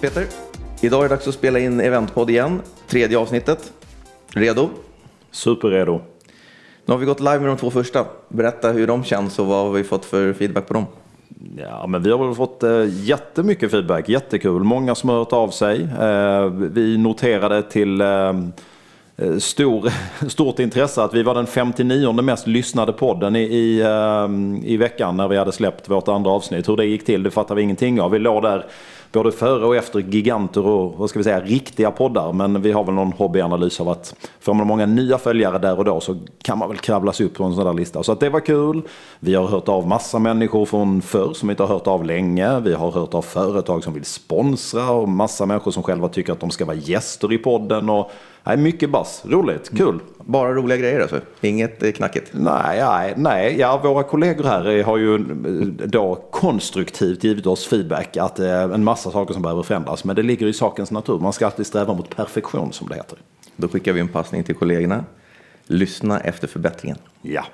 Peter, idag är det dags att spela in Eventpodd igen. Tredje avsnittet. Redo? Superredo. Nu har vi gått live med de två första. Berätta hur de känns och vad har vi fått för feedback på dem? Ja, men vi har väl fått eh, jättemycket feedback, jättekul. Många som har hört av sig. Eh, vi noterade till eh, eh stor, stort intresse att vi var den 59 mest lyssnade podden i, i, eh, i veckan när vi hade släppt vårt andra avsnitt. Hur det gick till det fattar vi ingenting av. Vi låg där både före och efter giganter och vad ska vi säga, riktiga poddar. Men vi har väl någon hobbyanalys av att får man många nya följare där och då så kan man väl kravla sig upp på en sån där lista. Så att det var kul. Vi har hört av massa människor från förr som inte har hört av länge. Vi har hört av företag som vill sponsra och massa människor som själva tycker att de ska vara gäster i podden. Och Nej, mycket bass. Roligt, kul. Bara roliga grejer alltså? Inget eh, knackigt? Nej, nej, nej. Ja, våra kollegor här har ju eh, då konstruktivt givit oss feedback att det är en massa saker som behöver förändras. Men det ligger i sakens natur. Man ska alltid sträva mot perfektion som det heter. Då skickar vi en passning till kollegorna. Lyssna efter förbättringen. Ja.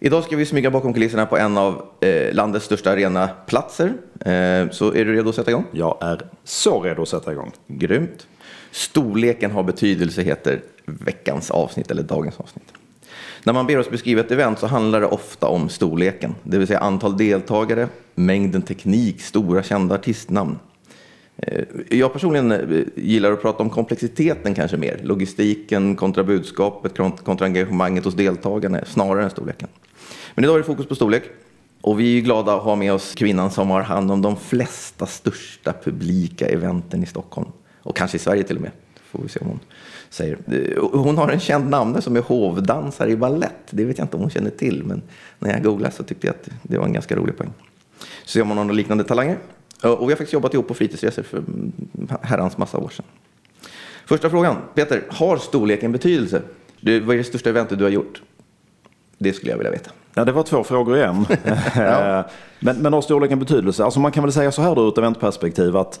Idag ska vi smyga bakom kulisserna på en av eh, landets största arenaplatser. Eh, så är du redo att sätta igång? Jag är så redo att sätta igång. Grymt. Storleken har betydelse heter veckans avsnitt eller dagens avsnitt. När man ber oss beskriva ett event så handlar det ofta om storleken, det vill säga antal deltagare, mängden teknik, stora kända artistnamn. Eh, jag personligen eh, gillar att prata om komplexiteten kanske mer, logistiken kontra budskapet kontra engagemanget hos deltagarna snarare än storleken. Men idag är det fokus på storlek och vi är glada att ha med oss kvinnan som har hand om de flesta största publika eventen i Stockholm och kanske i Sverige till och med. Får vi se om hon säger. Eh, hon har en känd namne som är hovdansare i ballett. Det vet jag inte om hon känner till, men när jag googlade så tyckte jag att det var en ganska rolig poäng. Så ser man några liknande talanger. Och vi har faktiskt jobbat ihop på fritidsresor för herrans massa år sedan. Första frågan. Peter, har storleken betydelse? Du, vad är det största eventet du har gjort? Det skulle jag vilja veta. Ja, det var två frågor igen. ja. men, men har storleken betydelse? Alltså man kan väl säga så här då ur ett eventperspektiv att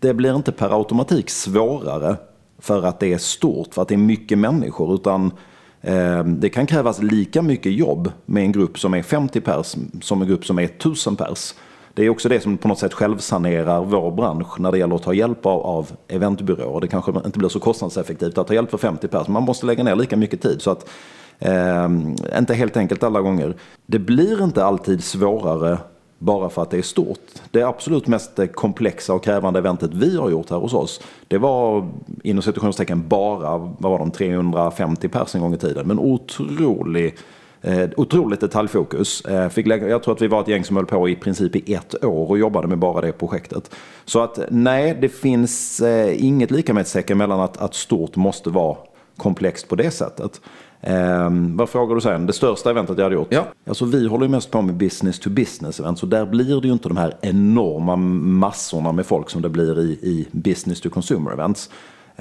det blir inte per automatik svårare för att det är stort, för att det är mycket människor. Utan eh, det kan krävas lika mycket jobb med en grupp som är 50 pers som en grupp som är 1000 pers. Det är också det som på något sätt självsanerar vår bransch när det gäller att ta hjälp av, av eventbyråer. Det kanske inte blir så kostnadseffektivt att ta hjälp för 50 pers, man måste lägga ner lika mycket tid. Så att, eh, inte helt enkelt alla gånger. Det blir inte alltid svårare bara för att det är stort. Det absolut mest komplexa och krävande eventet vi har gjort här hos oss, det var inom situationstecken bara, vad var de, 350 pers en gång i tiden. Men otrolig Eh, otroligt detaljfokus. Eh, fick lägga, jag tror att vi var ett gäng som höll på i princip i ett år och jobbade med bara det projektet. Så att nej, det finns eh, inget lika med ett mellan att, att stort måste vara komplext på det sättet. Eh, vad frågar du sen? Det största eventet jag hade gjort? Ja. Alltså, vi håller ju mest på med business to business event. Så där blir det ju inte de här enorma massorna med folk som det blir i, i business to consumer events.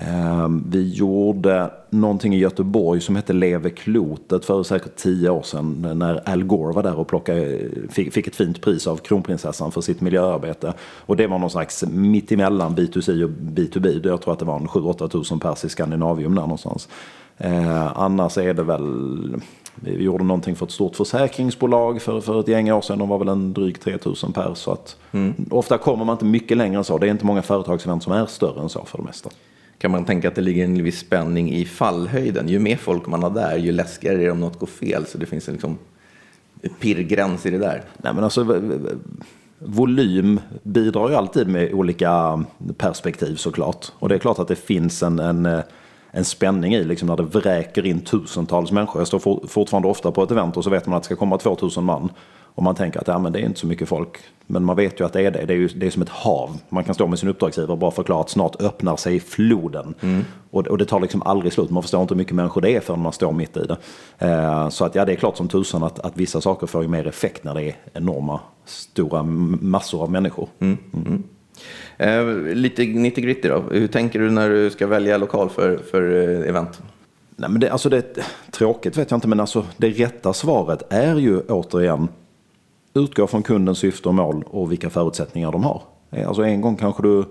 Eh, vi gjorde någonting i Göteborg som hette Leve klotet för säkert tio år sedan när Al Gore var där och plockade, fick, fick ett fint pris av kronprinsessan för sitt miljöarbete. Och det var någon slags mittemellan B2C och B2B. Jag tror att det var en 7-8 tusen pers i Skandinavium där någonstans. Eh, annars är det väl, vi gjorde någonting för ett stort försäkringsbolag för, för ett gäng år sedan. De var väl en dryg 3000 per. Så att, mm. Ofta kommer man inte mycket längre än så. Det är inte många företagsevent som är större än så för det mesta. Kan man tänka att det ligger en viss spänning i fallhöjden? Ju mer folk man har där, ju läskigare är det om något går fel. Så det finns en liksom pirrgräns i det där. Nej, men alltså, volym bidrar ju alltid med olika perspektiv såklart. Och det är klart att det finns en, en en spänning i liksom när det vräker in tusentals människor. Jag står for, fortfarande ofta på ett event och så vet man att det ska komma 2000 man. Och man tänker att ja, men det är inte så mycket folk. Men man vet ju att det är det. Det är, ju, det är som ett hav. Man kan stå med sin uppdragsgivare och bara förklara att snart öppnar sig floden. Mm. Och, och, det tar liksom aldrig slut. Man förstår inte hur mycket människor det är förrän man står mitt i det. Eh, så att ja, det är klart som tusan att, att vissa saker får ju mer effekt när det är enorma, stora massor av människor. Mm. Mm. Eh, lite nitty gritty då. Hur tänker du när du ska välja lokal för, för eh, event? Nej, men det, alltså det, tråkigt vet jag inte, men alltså det rätta svaret är ju återigen utgå från kundens syfte och mål och vilka förutsättningar de har. Eh, alltså en gång kanske du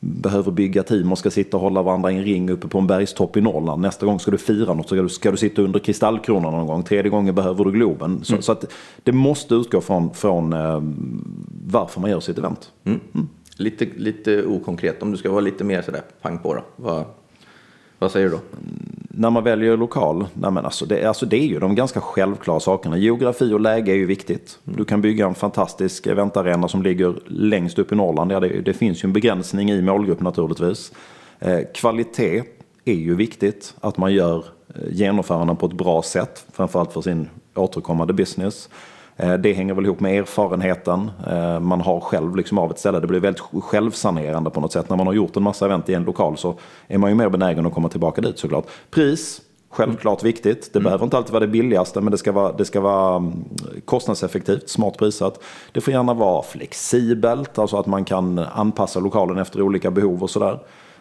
behöver bygga team och ska sitta och hålla varandra i en ring uppe på en bergstopp i Norrland. Nästa gång ska du fira något så ska du, ska du sitta under kristallkronan någon gång. Tredje gången behöver du Globen. Så, mm. så att det måste utgå från, från varför man gör sitt event. Mm. Mm. Lite, lite okonkret, om du ska vara lite mer sådär pang på då. Vad, vad säger du då? Mm, när man väljer lokal, nej men alltså det, alltså det är ju de ganska självklara sakerna. Geografi och läge är ju viktigt. Du kan bygga en fantastisk eventarena som ligger längst upp i Norrland. Ja, det, det finns ju en begränsning i målgrupp naturligtvis. Eh, kvalitet är ju viktigt. Att man gör eh, genomföranden på ett bra sätt. Framförallt för sin återkommande business. Eh, det hänger väl ihop med erfarenheten eh, man har själv liksom av ett ställe. Det blir väldigt självsanerande på något sätt. När man har gjort en massa event i en lokal så är man ju mer benägen att komma tillbaka dit såklart. Pris, självklart viktigt. Det mm. behöver inte alltid vara det billigaste men det ska vara, det ska vara mm, kostnadseffektivt, smart prissatt. Det får gärna vara flexibelt, alltså att man kan anpassa lokalen efter olika behov och sådär.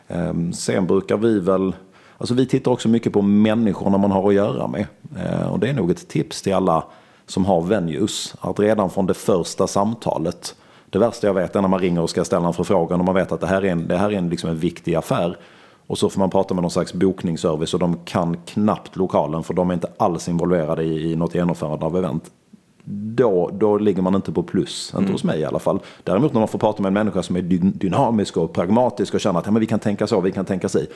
Ehm, sen brukar vi väl Alltså vi tittar också mycket på människorna man har att göra med. Eh, och det är nog ett tips till alla som har venues. Att redan från det första samtalet, det värsta jag vet är när man ringer och ska ställa en förfrågan och man vet att det här är en, det här är en, liksom en viktig affär. Och så får man prata med någon slags bokningsservice och de kan knappt lokalen för de är inte alls involverade i, i något genomförande av event. Då, då ligger man inte på plus, inte mm. hos mig i alla fall. Däremot när man får prata med en människa som är dynamisk och pragmatisk och känner att ja, men vi kan tänka så, vi kan tänka si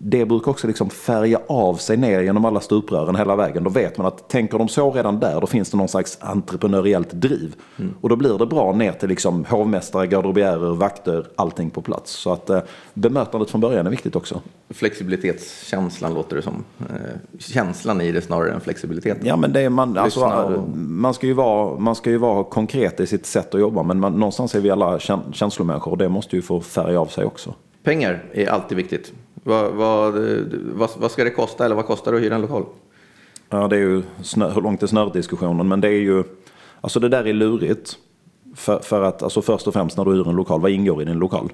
det brukar också liksom färga av sig ner genom alla stuprören hela vägen. Då vet man att tänker de så redan där, då finns det någon slags entreprenöriellt driv. Mm. Och då blir det bra ner till liksom hovmästare, garderobiärer, vakter, allting på plats. Så att eh, bemötandet från början är viktigt också. Flexibilitetskänslan låter det som. Eh, känslan i det snarare än flexibiliteten. Ja, men det är man, alltså, man, ska ju vara, man ska ju vara konkret i sitt sätt att jobba, men man, någonstans är vi alla känslomänniskor och det måste ju få färga av sig också. Pengar är alltid viktigt. Vad, vad, vad, vad, ska det kosta eller vad kostar det att hyra en lokal? Ja, det är ju snö, hur långt är snördiskussionen, men det är ju, alltså det där är lurigt. För, för att, alltså först och främst när du hyr en lokal, vad ingår i din lokal?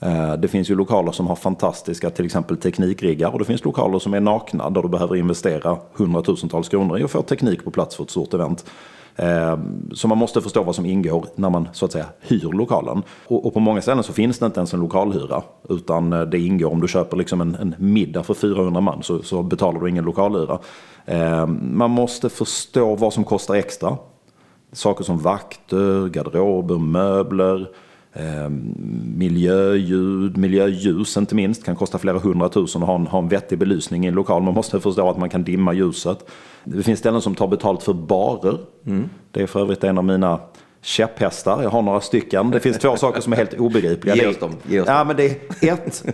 Eh, det finns ju lokaler som har fantastiska till exempel teknikriggar och det finns lokaler som är nakna där du behöver investera hundratusentals kronor i att få teknik på plats för ett stort event. Eh, så man måste förstå vad som ingår när man så att säga hyr lokalen. Och, på många ställen så finns det inte ens en lokalhyra. Utan eh, det ingår, om du köper liksom en, en middag för 400 man så, så betalar du ingen lokalhyra. Eh, man måste förstå vad som kostar extra. Saker som vakter, garderober, möbler. Eh, miljöljud, miljöljus inte minst kan kosta flera hundratusen att ha en, ha en vettig belysning i en lokal. Man måste förstå att man kan dimma ljuset. Det finns ställen som tar betalt för barer. Mm. Det är för övrigt en av mina käpphästar. Jag har några stycken. Det finns två saker som är helt obegripliga. Ge oss dem. Ge oss dem. Ja, men det är ett.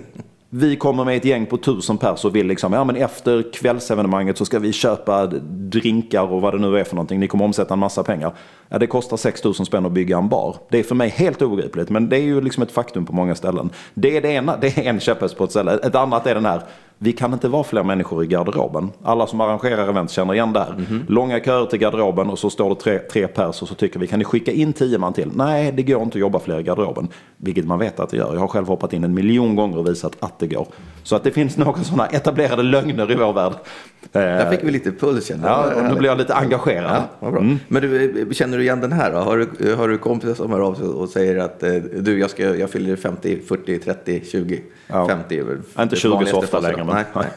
Vi kommer med ett gäng på tusen pers och vill liksom, ja men efter kvällsevenemanget så ska vi köpa drinkar och vad det nu är för någonting. Ni kommer omsätta en massa pengar. Ja, det kostar 6 000 spänn att bygga en bar. Det är för mig helt obegripligt, men det är ju liksom ett faktum på många ställen. Det är det ena, det är en käpphäst på ett ställe. Ett annat är den här, vi kan inte vara fler människor i garderoben. Alla som arrangerar event känner igen det här. Mm -hmm. Långa köer till garderoben och så står det tre, tre pers och så tycker vi, kan ni skicka in tio man till? Nej, det går inte att jobba fler i garderoben. Vilket man vet att det gör. Jag har själv hoppat in en miljon gånger och visat att det går. Så att det finns några sådana etablerade lögner i vår värld. Där fick vi lite puls känner jag. Ja, nu blir jag lite engagerad. Ja, bra. Mm. Men du, känner du igen den här då? Har du, har du kompisar som hör av sig och säger att eh, du, jag, ska, jag fyller 50, 40, 30, 20, ja. 50? Inte 20 så ofta längre. Nej, nej.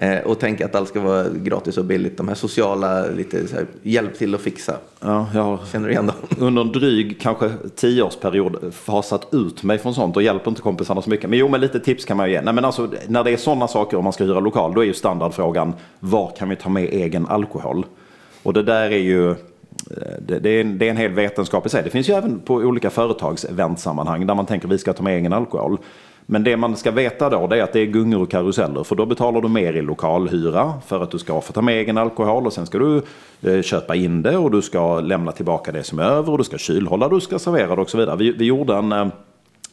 Eh, och tänka att allt ska vara gratis och billigt. De här sociala, lite så här, hjälp till att fixa. Ja, jag Känner du igen dem? Under en dryg, kanske tioårsperiod fasat ut mig från sånt och hjälper inte kompisarna så mycket. Men jo, men lite tips kan man ju ge. Nej, men alltså, när det är sådana saker om man ska hyra lokal, då är ju standardfrågan var kan vi ta med egen alkohol? Och det där är ju det, det, är en, det är en hel vetenskap i sig. Det finns ju även på olika företagseventsammanhang där man tänker att vi ska ta med egen alkohol. Men det man ska veta då det är att det är gungor och karuseller. För då betalar du mer i lokalhyra för att du ska få ta med egen alkohol. Och sen ska du eh, köpa in det och du ska lämna tillbaka det som är över. Och du ska kylhålla, du ska servera det och så vidare. Vi, vi gjorde en... Eh,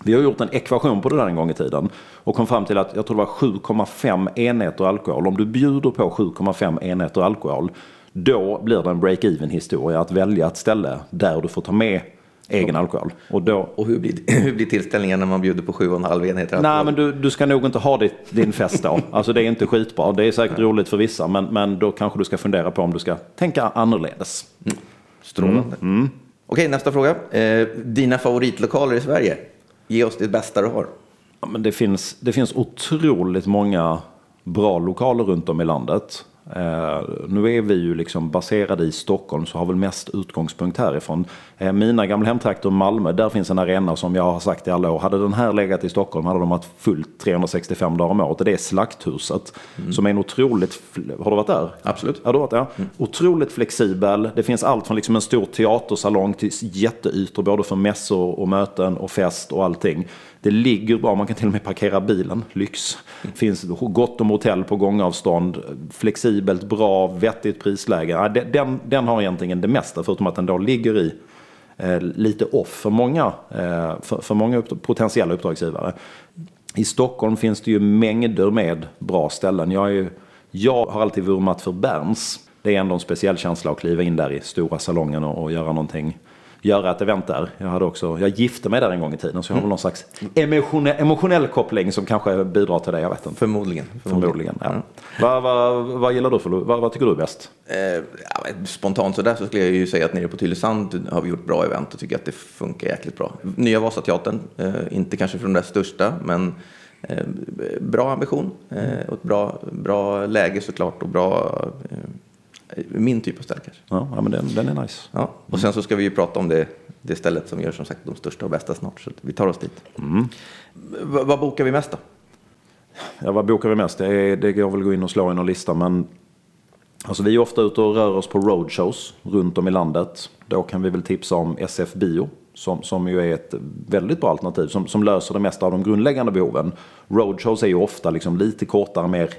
vi har gjort en ekvation på det där en gång i tiden och kom fram till att jag tror det var 7,5 enheter alkohol. Om du bjuder på 7,5 enheter alkohol då blir det en break-even historia att välja ett ställe där du får ta med egen alkohol. Och, då, och hur, blir, hur blir tillställningen när man bjuder på 7,5 enheter alkohol? Nej, men du, du ska nog inte ha ditt, din fest då. Alltså det är inte skitbra. Det är säkert roligt för vissa, men, men då kanske du ska fundera på om du ska tänka annorledes. Mm. Strålande. Mm. Mm. Okej, nästa fråga. Eh, dina favoritlokaler i Sverige? Ge oss det bästa du har. Ja, men det, finns, det finns otroligt många bra lokaler runt om i landet. Eh, nu är vi ju liksom baserade i Stockholm så har väl mest utgångspunkt härifrån. Eh, mina gamla hemtrakter Malmö, där finns en arena som jag har sagt i alla år. Hade den här legat i Stockholm hade de haft fullt 365 dagar om året. Och det är Slakthuset. Mm. Som är en otroligt... Har du varit där? Absolut. Ja, du varit där. Mm. Otroligt flexibel. Det finns allt från liksom en stor teatersalong till jätteytor både för mässor och möten och fest och allting. Det ligger bra, man kan till och med parkera bilen, lyx. Det finns gott om hotell på gångavstånd, flexibelt, bra, vettigt prisläge. Den, den har egentligen det mesta, förutom att den då ligger i eh, lite off för många, eh, för, för många upp, potentiella uppdragsgivare. I Stockholm finns det ju mängder med bra ställen. Jag, är, jag har alltid vurmat för Berns. Det är ändå en speciell känsla att kliva in där i stora salongen och, och göra någonting göra ett event där. Jag, hade också, jag gifte mig där en gång i tiden så jag har väl någon slags emotionell, emotionell koppling som kanske bidrar till det. Jag vet inte. Förmodligen. Förmodligen, ja. Mm. Vad, vad, vad gillar du för vad, vad tycker du är bäst? Eh, spontant sådär så skulle jag ju säga att nere på Tylösand har vi gjort bra event och tycker att det funkar jäkligt bra. Nya Vasateatern, eh, inte kanske från de där största men eh, bra ambition eh, och ett bra, bra läge såklart och bra eh, min typ av ställe kanske. Ja, men den, den är nice. Ja. Och sen så ska vi ju prata om det, det stället som gör som sagt de största och bästa snart. Så vi tar oss dit. Mm. vad bokar vi mest då? Ja, vad bokar vi mest? Det, är, det går väl att gå in och slå i någon lista. Men alltså, vi är ofta ute och rör oss på roadshows runt om i landet. Då kan vi väl tipsa om SF Bio. Som, som ju är ett väldigt bra alternativ som, som löser det mesta av de grundläggande behoven. Roadshows är ju ofta liksom lite kortare, mer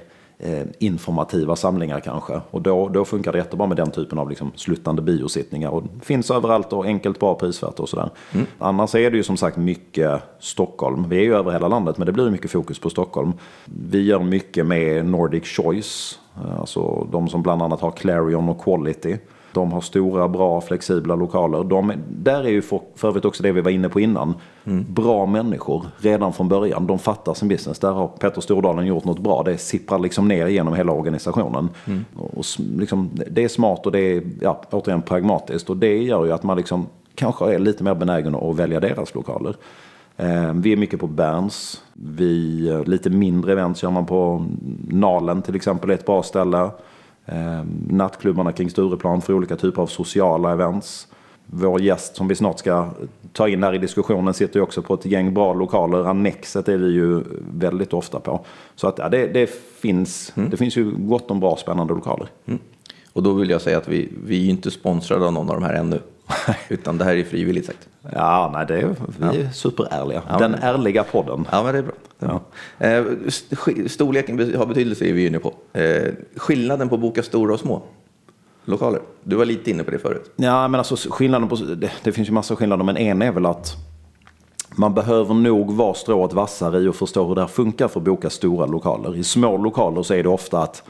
informativa samlingar kanske. Och då, då funkar det jättebra med den typen av liksom, sluttande biosittningar. Och finns överallt och enkelt, bra, prisvärt och sådär. Mm. Annars är det ju som sagt mycket Stockholm. Vi är ju över hela landet men det blir mycket fokus på Stockholm. Vi gör mycket med Nordic Choice. Alltså de som bland annat har Clarion och Quality. De har stora, bra, flexibla lokaler. De, där är ju för, för övrigt också det vi var inne på innan. Mm. Bra människor redan från början. De fattar sin business. Där har Petter Stordalen gjort något bra. Det sipprar liksom ner genom hela organisationen. Mm. Och, liksom, det är smart och det är ja, återigen pragmatiskt. Och det gör ju att man liksom kanske är lite mer benägen att välja deras lokaler. Eh, vi är mycket på Berns. Vi, eh, lite mindre event kör man på Nalen till exempel, är ett bra ställe nattklubbarna kring Stureplan för olika typer av sociala events. Vår gäst som vi snart ska ta in här i diskussionen sitter ju också på ett gäng bra lokaler. Annexet är vi ju väldigt ofta på. Så att ja, det, det finns, mm. det finns ju gott om bra spännande lokaler. Mm. Och då vill jag säga att vi, vi är inte sponsrade av någon av de här ännu. Utan det här är frivilligt sagt. Ja, nej, det är, vi är superärliga. Ja, Den men... ärliga podden. Ja, men det är bra. Ja. Eh, storleken har betydelse är vi inne på. Eh, skillnaden på att boka stora och små lokaler? Du var lite inne på det förut. Ja, men alltså skillnaden på, det, det finns ju massa skillnader, men en är väl att man behöver nog vara strået vassare i och förstå hur det här funkar för att boka stora lokaler. I små lokaler så är det ofta att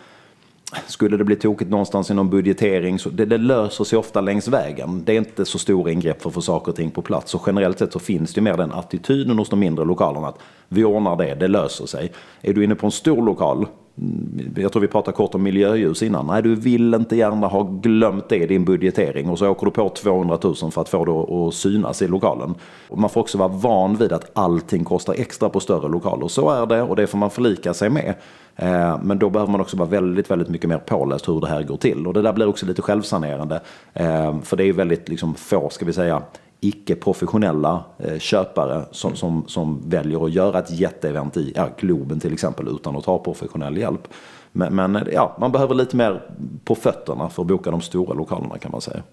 skulle det bli tokigt någonstans i någon budgetering så det, det, löser sig ofta längs vägen. Det är inte så stora ingrepp för att få saker och ting på plats. Så generellt sett så finns det mer den attityden hos de mindre lokalerna att vi ordnar det, det löser sig. Är du inne på en stor lokal, Mm, jag tror vi pratade kort om miljöljus innan. Nej, du vill inte gärna ha glömt det i din budgetering och så åker du på 200 000 för att få det att synas i lokalen. Man får också vara van vid att allting kostar extra på större lokaler. Så är det och det får man förlika sig med. Eh, men då behöver man också vara väldigt, väldigt mycket mer påläst hur det här går till. Och det där blir också lite självsanerande. Eh, för det är väldigt liksom få, ska vi säga, icke-professionella eh, köpare som, som, som väljer att göra ett jätteevent i ja, Globen till exempel utan att ta professionell hjälp. Men, men ja, man behöver lite mer på fötterna för att boka de stora lokalerna kan man säga.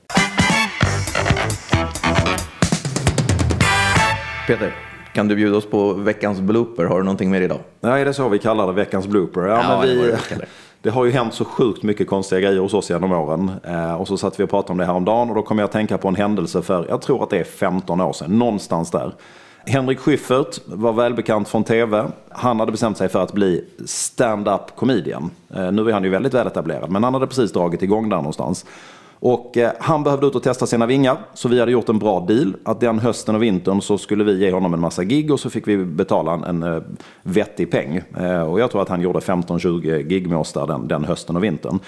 Peter, kan du bjuda oss på veckans blooper? Har du någonting mer idag? Är det så vi kallar det? Veckans blooper? Ja, ja men vi, det, har ju hänt så sjukt mycket konstiga grejer hos oss genom åren. Eh, och så satt vi och pratade om det här om dagen och då kom jag att tänka på en händelse för, jag tror att det är 15 år sedan, någonstans där. Henrik Schyffert var välbekant från tv. Han hade bestämt sig för att bli stand-up comedian. Eh, nu är han ju väldigt väletablerad, men han hade precis dragit igång där någonstans. Och eh, han behövde ut och testa sina vingar, så vi hade gjort en bra deal. Att den hösten och vintern så skulle vi ge honom en massa gig och så fick vi betala en, en eh, vettig peng. Eh, och jag tror att han gjorde 15-20 gig med oss där den, den hösten och vintern.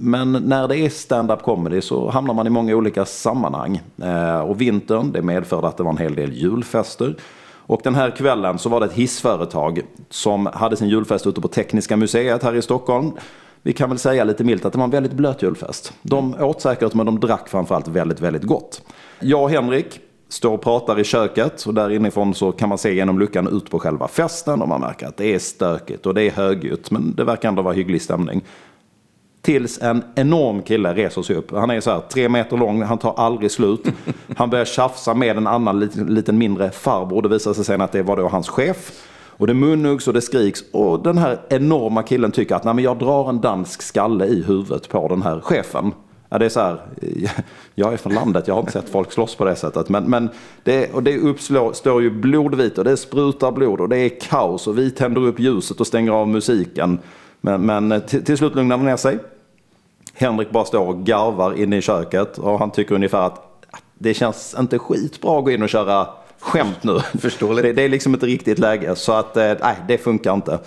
Men när det är stand-up comedy så hamnar man i många olika sammanhang. Eh, och vintern, det medförde att det var en hel del julfester. Och den här kvällen så var det ett hissföretag som hade sin julfest ute på Tekniska museet här i Stockholm vi kan väl säga lite milt att det var en väldigt blöt julfest. De åt säkert men de drack framförallt väldigt, väldigt gott. Jag och Henrik står och pratar i köket och där inifrån så kan man se genom luckan ut på själva festen och man märker att det är stökigt och det är högljutt men det verkar ändå vara hygglig stämning. Tills en enorm kille reser sig upp. Han är så här tre meter lång, han tar aldrig slut. Han börjar tjafsa med en annan liten, liten mindre farbror. Det visar sig sen att det var då hans chef. Och det munhuggs och det skriks. Och den här enorma killen tycker att Nej, men jag drar en dansk skalle i huvudet på den här chefen. Ja, det är så här, jag är från landet, jag har inte sett folk slåss på det sättet. Men, men det, och det uppstår ju blodvit och det sprutar blod och det är kaos och vi tänder upp ljuset och stänger av musiken. Men, men eh, till, till slut lugnar det ner sig. Henrik bara står och garvar inne i köket och han tycker ungefär att ah, det känns inte skitbra att gå in och köra skämt nu. Förståeligt. Det, det är liksom inte riktigt läge så att eh, nej, det funkar inte.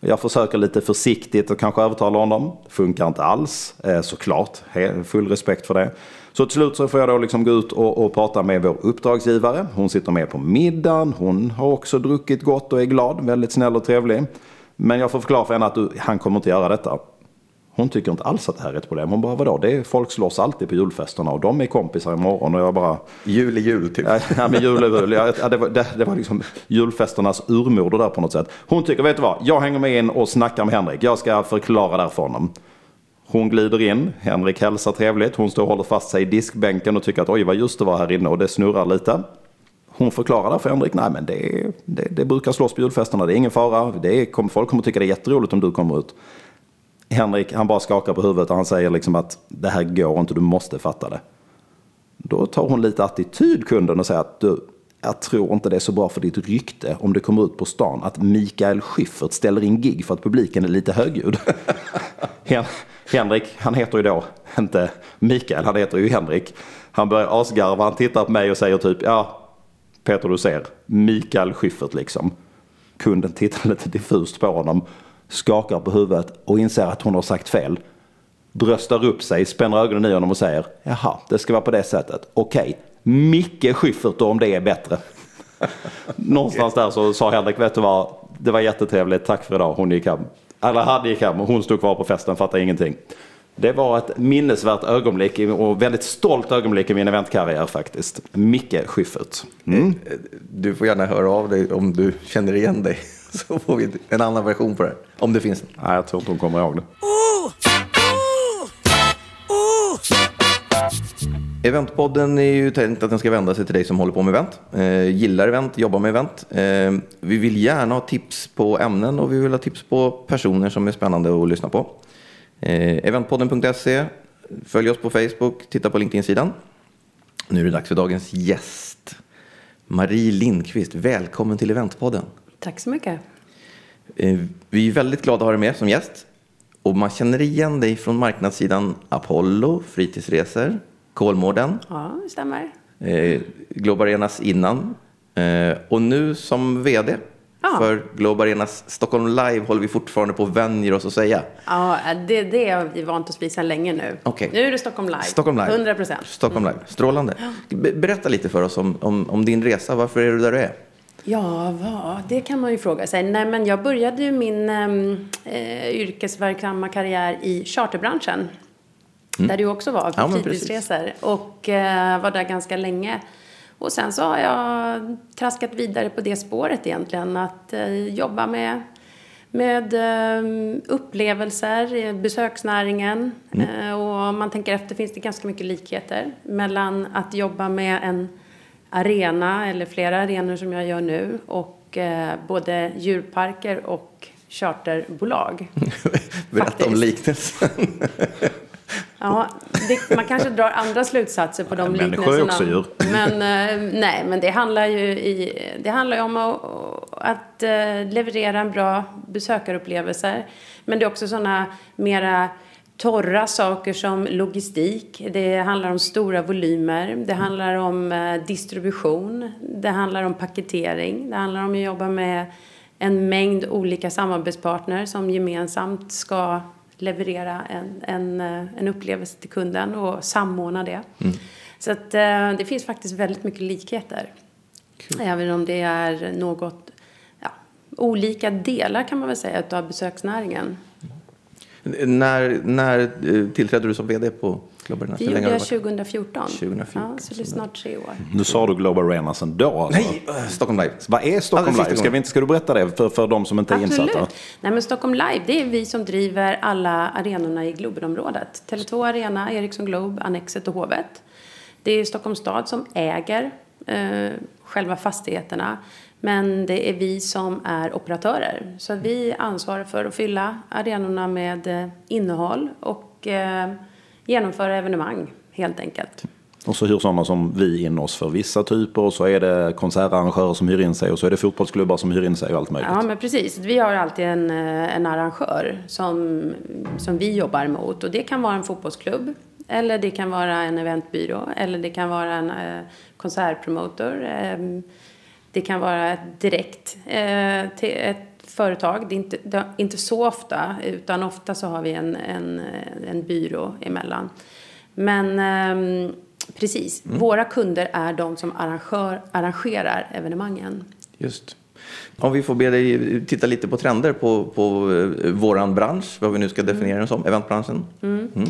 Jag försöker lite försiktigt och kanske övertala honom. Funkar inte alls, eh, såklart. Full respekt för det. Så till slut så får jag då liksom gå ut och, och prata med vår uppdragsgivare. Hon sitter med på middagen. Hon har också druckit gott och är glad. Väldigt snäll och trevlig. Men jag får förklara för henne att du, han kommer inte göra detta. Hon tycker inte alls att det här är ett problem. Hon bara, vadå? Det är, folk slåss alltid på julfesterna och de är kompisar imorgon. Och jag bara... Jul är jul, typ. Ja, men jul är jul. Ja, det, var, det, det var liksom julfesternas urmoder där på något sätt. Hon tycker, vet du vad? Jag hänger med in och snackar med Henrik. Jag ska förklara där för honom. Hon glider in, Henrik hälsar trevligt. Hon står och håller fast sig i diskbänken och tycker att oj vad just det var här inne och det snurrar lite. Hon förklarar där för Henrik, nej men det, det, det brukar slåss på julfesterna, det är ingen fara. Det är, folk kommer tycka det är jätteroligt om du kommer ut. Henrik, han bara skakar på huvudet och han säger liksom att det här går inte, du måste fatta det. Då tar hon lite attityd kunden och säger att du, jag tror inte det är så bra för ditt rykte om det kommer ut på stan att Mikael Schyffert ställer in gig för att publiken är lite högljudd. Henrik, han heter ju då inte Mikael, han heter ju Henrik. Han börjar asgarva, han tittar på mig och säger typ ja, Peter du ser, Mikael Schyffert liksom. Kunden tittar lite diffust på honom skakar på huvudet och inser att hon har sagt fel. Bröstar upp sig, spänner ögonen i honom och säger jaha, det ska vara på det sättet. Okej, Micke Schyffert om det är bättre. Någonstans där så sa Henrik, vet du vad, det var jättetrevligt, tack för idag. Hon gick hem. Eller hade gick hem och hon stod kvar på festen, fattade ingenting. Det var ett minnesvärt ögonblick och väldigt stolt ögonblick i min eventkarriär faktiskt. Micke Schyffert. Mm. Du får gärna höra av dig om du känner igen dig. Så får vi en annan version på det. Om det finns. Nej, jag tror inte hon kommer ihåg det. Eventpodden är ju tänkt att den ska vända sig till dig som håller på med event, eh, gillar event, jobbar med event. Eh, vi vill gärna ha tips på ämnen och vi vill ha tips på personer som är spännande att lyssna på. Eh, eventpodden.se, följ oss på Facebook, titta på LinkedIn-sidan. Nu är det dags för dagens gäst. Marie Lindqvist, välkommen till Eventpodden. Tack så mycket. Eh, vi är väldigt glada att ha dig med som gäst. Och man känner igen dig från marknadssidan Apollo, fritidsresor, Kolmården. Ja, det stämmer. Eh, Globe Arenas innan. Eh, och nu som vd ja. för Globe Arenas Stockholm Live håller vi fortfarande på och vänjer oss att säga. Ja, det, det har vi vant oss vid sedan länge nu. Okay. Nu är det Stockholm Live. Stockholm Live. 100 procent. Stockholm Live. Strålande. Ja. Berätta lite för oss om, om, om din resa. Varför är du där du är? Ja, vad? det kan man ju fråga sig. Nej, men jag började ju min ehm, eh, yrkesverksamma karriär i charterbranschen. Mm. Där du också var, på ja, fritidsresor. Och eh, var där ganska länge. Och sen så har jag traskat vidare på det spåret egentligen. Att eh, jobba med, med eh, upplevelser, besöksnäringen. Mm. Eh, och om man tänker efter finns det ganska mycket likheter mellan att jobba med en arena eller flera arenor som jag gör nu och eh, både djurparker och charterbolag. Berätta om liknelsen. ja, det, man kanske drar andra slutsatser på de liknelserna. Människor är också djur. Men eh, nej, men det handlar ju, i, det handlar om att, att eh, leverera en bra besökarupplevelse. Men det är också sådana mera torra saker som logistik. Det handlar om stora volymer. Det handlar om eh, distribution. Det handlar om paketering. Det handlar om att jobba med en mängd olika samarbetspartner som gemensamt ska leverera en, en, eh, en upplevelse till kunden och samordna det. Mm. Så att, eh, det finns faktiskt väldigt mycket likheter. Cool. Även om det är något ja, olika delar kan man väl säga av besöksnäringen. När, när eh, tillträdde du som vd på Global Arena? Det gjorde jag 2014. 2014. Ja, så det är snart tre år. Nu sa du Global Arena sen då alltså. Nej, äh, Stockholm Live. Vad är Stockholm Live? Ska, vi inte, ska du berätta det för, för de som inte är Absolut. insatta? Nej, men Stockholm Live, det är vi som driver alla arenorna i Globenområdet. Tele2 Arena, Ericsson Globe, Annexet och Hovet. Det är Stockholms stad som äger eh, själva fastigheterna. Men det är vi som är operatörer. Så vi ansvarar för att fylla arenorna med eh, innehåll och eh, genomföra evenemang helt enkelt. Och så hyr sådana som vi in oss för vissa typer och så är det konsertarrangörer som hyr in sig och så är det fotbollsklubbar som hyr in sig och allt möjligt. Ja, men precis. Vi har alltid en, eh, en arrangör som, som vi jobbar mot och det kan vara en fotbollsklubb eller det kan vara en eventbyrå eller det kan vara en eh, konsertpromotor. Eh, det kan vara direkt eh, till ett företag. Det är inte, det är inte så ofta, utan ofta så har vi en, en, en byrå emellan. Men eh, precis, mm. våra kunder är de som arrangör, arrangerar evenemangen. Just. Om vi får be dig titta lite på trender på, på eh, våran bransch, vad vi nu ska definiera den som, eventbranschen. Mm. Mm.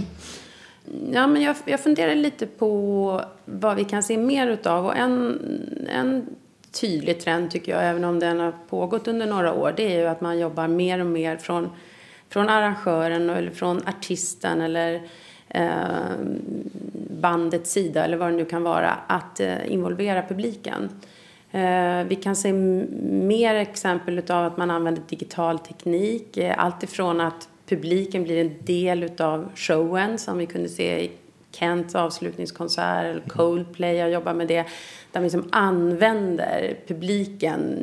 Ja, men jag, jag funderar lite på vad vi kan se mer utav. Och en, en tydlig trend tycker jag, även om den har pågått under några år, det är ju att man jobbar mer och mer från, från arrangören eller från artisten eller eh, bandets sida eller vad det nu kan vara, att eh, involvera publiken. Eh, vi kan se mer exempel av att man använder digital teknik, eh, allt ifrån att publiken blir en del utav showen som vi kunde se i Kents avslutningskonsert, eller Coldplay har jobbat med det. Där vi liksom använder publiken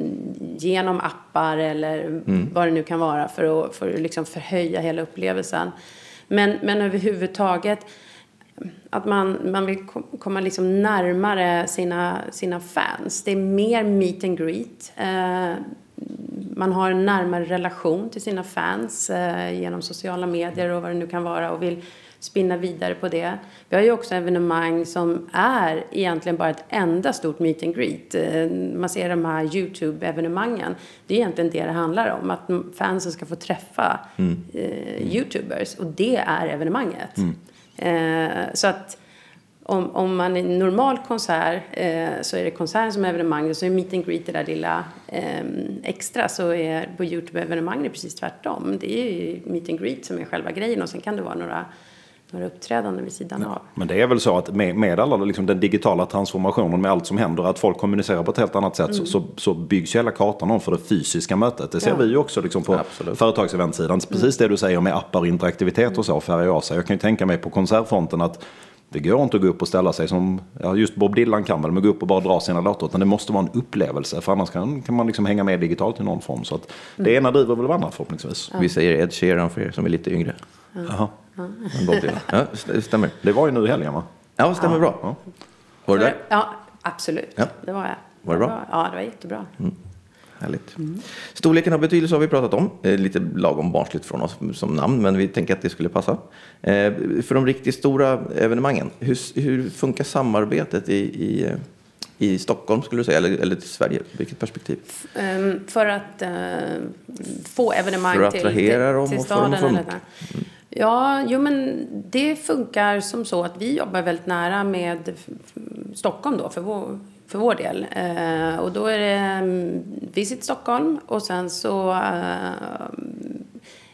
genom appar eller mm. vad det nu kan vara för att, för att liksom förhöja hela upplevelsen. Men, men överhuvudtaget att man, man vill komma liksom närmare sina, sina fans. Det är mer meet and greet. Eh, man har en närmare relation till sina fans eh, genom sociala medier och vad det nu kan vara och vill spinna vidare på det. Vi har ju också evenemang som är egentligen bara ett enda stort meet and greet. Eh, man ser de här Youtube-evenemangen. Det är egentligen det det handlar om, att fansen ska få träffa mm. eh, Youtubers och det är evenemanget. Mm. Eh, så att om, om man är en normal konsert eh, så är det konserten som är evenemanget. Så är meet and greet det där lilla eh, extra. Så är på Youtube-evenemang det precis tvärtom. Det är ju meet and greet som är själva grejen och sen kan det vara några några uppträdanden vid sidan av. Men det är väl så att med, med alla liksom den digitala transformationen med allt som händer, att folk kommunicerar på ett helt annat sätt, mm. så, så byggs hela kartan om för det fysiska mötet. Det ser ja. vi ju också liksom på företagseventsidan. Precis mm. det du säger med appar och interaktivitet och så färgar av sig. Jag kan ju tänka mig på konsertfronten att det går inte att gå upp och ställa sig som, ja just Bob Dylan kan väl, men gå upp och bara dra sina låtar. Utan det måste vara en upplevelse, för annars kan, kan man liksom hänga med digitalt i någon form. Så att det mm. ena driver väl det andra förhoppningsvis. Ja. Vi säger Ed Sheeran för er som är lite yngre. Ja. Jaha. Ja. ja, stämmer. Det var ju nu i helgen va? Ja, stämmer ja. bra. Var du där? Ja, absolut. Ja. Det var jag. Var det bra? Ja, det var jättebra. Mm. Härligt. Mm. Storleken av betydelse har vi pratat om. Eh, lite lagom barnsligt från oss som namn, men vi tänker att det skulle passa. Eh, för de riktigt stora evenemangen, hur, hur funkar samarbetet i, i, eh, i Stockholm skulle du säga, eller, eller till Sverige? Vilket perspektiv? Um, för att uh, få evenemang för att till, till, dem till staden? Eller mm. Ja, jo men det funkar som så att vi jobbar väldigt nära med Stockholm då för vår, för vår del. Eh, och då är det mm, Visit Stockholm och sen så eh,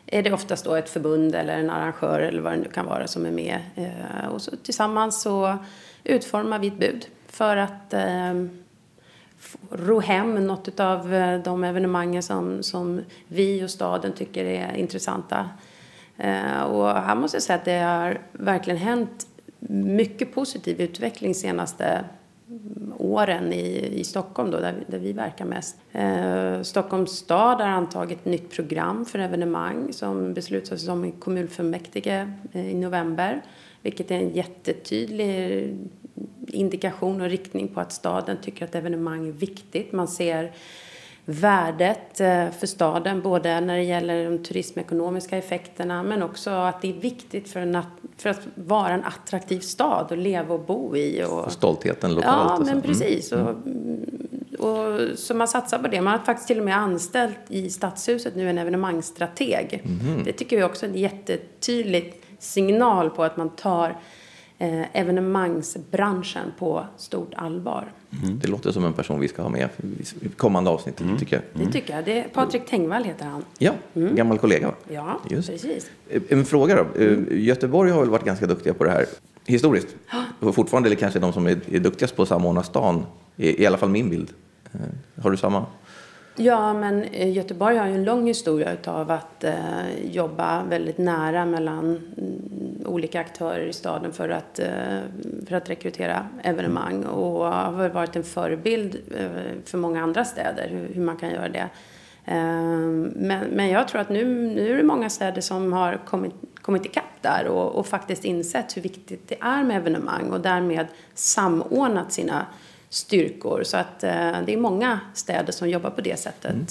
är det oftast då ett förbund eller en arrangör eller vad det nu kan vara som är med. Eh, och så tillsammans så utformar vi ett bud för att eh, ro hem något av eh, de evenemangen som, som vi och staden tycker är intressanta. Eh, och här måste jag säga att det har verkligen hänt mycket positiv utveckling senaste mm, åren i, i Stockholm då, där, där vi verkar mest. Eh, Stockholms stad har antagit ett nytt program för evenemang som beslutades om i kommunfullmäktige eh, i november. Vilket är en jättetydlig mm, indikation och riktning på att staden tycker att evenemang är viktigt. Man ser värdet eh, för staden, både när det gäller de turismekonomiska effekterna men också att det är viktigt för, en, för att vara en attraktiv stad att leva och bo i. Och, stoltheten lokalt. Ja, men precis. Mm. Och, och, så man satsar på det. Man har faktiskt till och med anställt i Stadshuset nu en evenemangsstrateg. Mm. Det tycker vi också är en jättetydlig signal på att man tar eh, evenemangsbranschen på stort allvar. Mm. Det låter som en person vi ska ha med i kommande avsnitt, mm. tycker jag. Det tycker jag. Det är Patrik Tengvall heter han. Ja, mm. gammal kollega. Ja, Just. precis. En fråga då. Mm. Göteborg har väl varit ganska duktiga på det här historiskt. Och fortfarande är det kanske de som är, är duktigast på att samordna stan, i, i alla fall min bild. Eh, har du samma? Ja, men eh, Göteborg har ju en lång historia av att eh, jobba väldigt nära mellan mm, olika aktörer i staden för att, eh, för att rekrytera evenemang och har varit en förebild eh, för många andra städer hur, hur man kan göra det. Eh, men, men jag tror att nu, nu är det många städer som har kommit, kommit ikapp där och, och faktiskt insett hur viktigt det är med evenemang och därmed samordnat sina styrkor. Så att eh, det är många städer som jobbar på det sättet. Mm.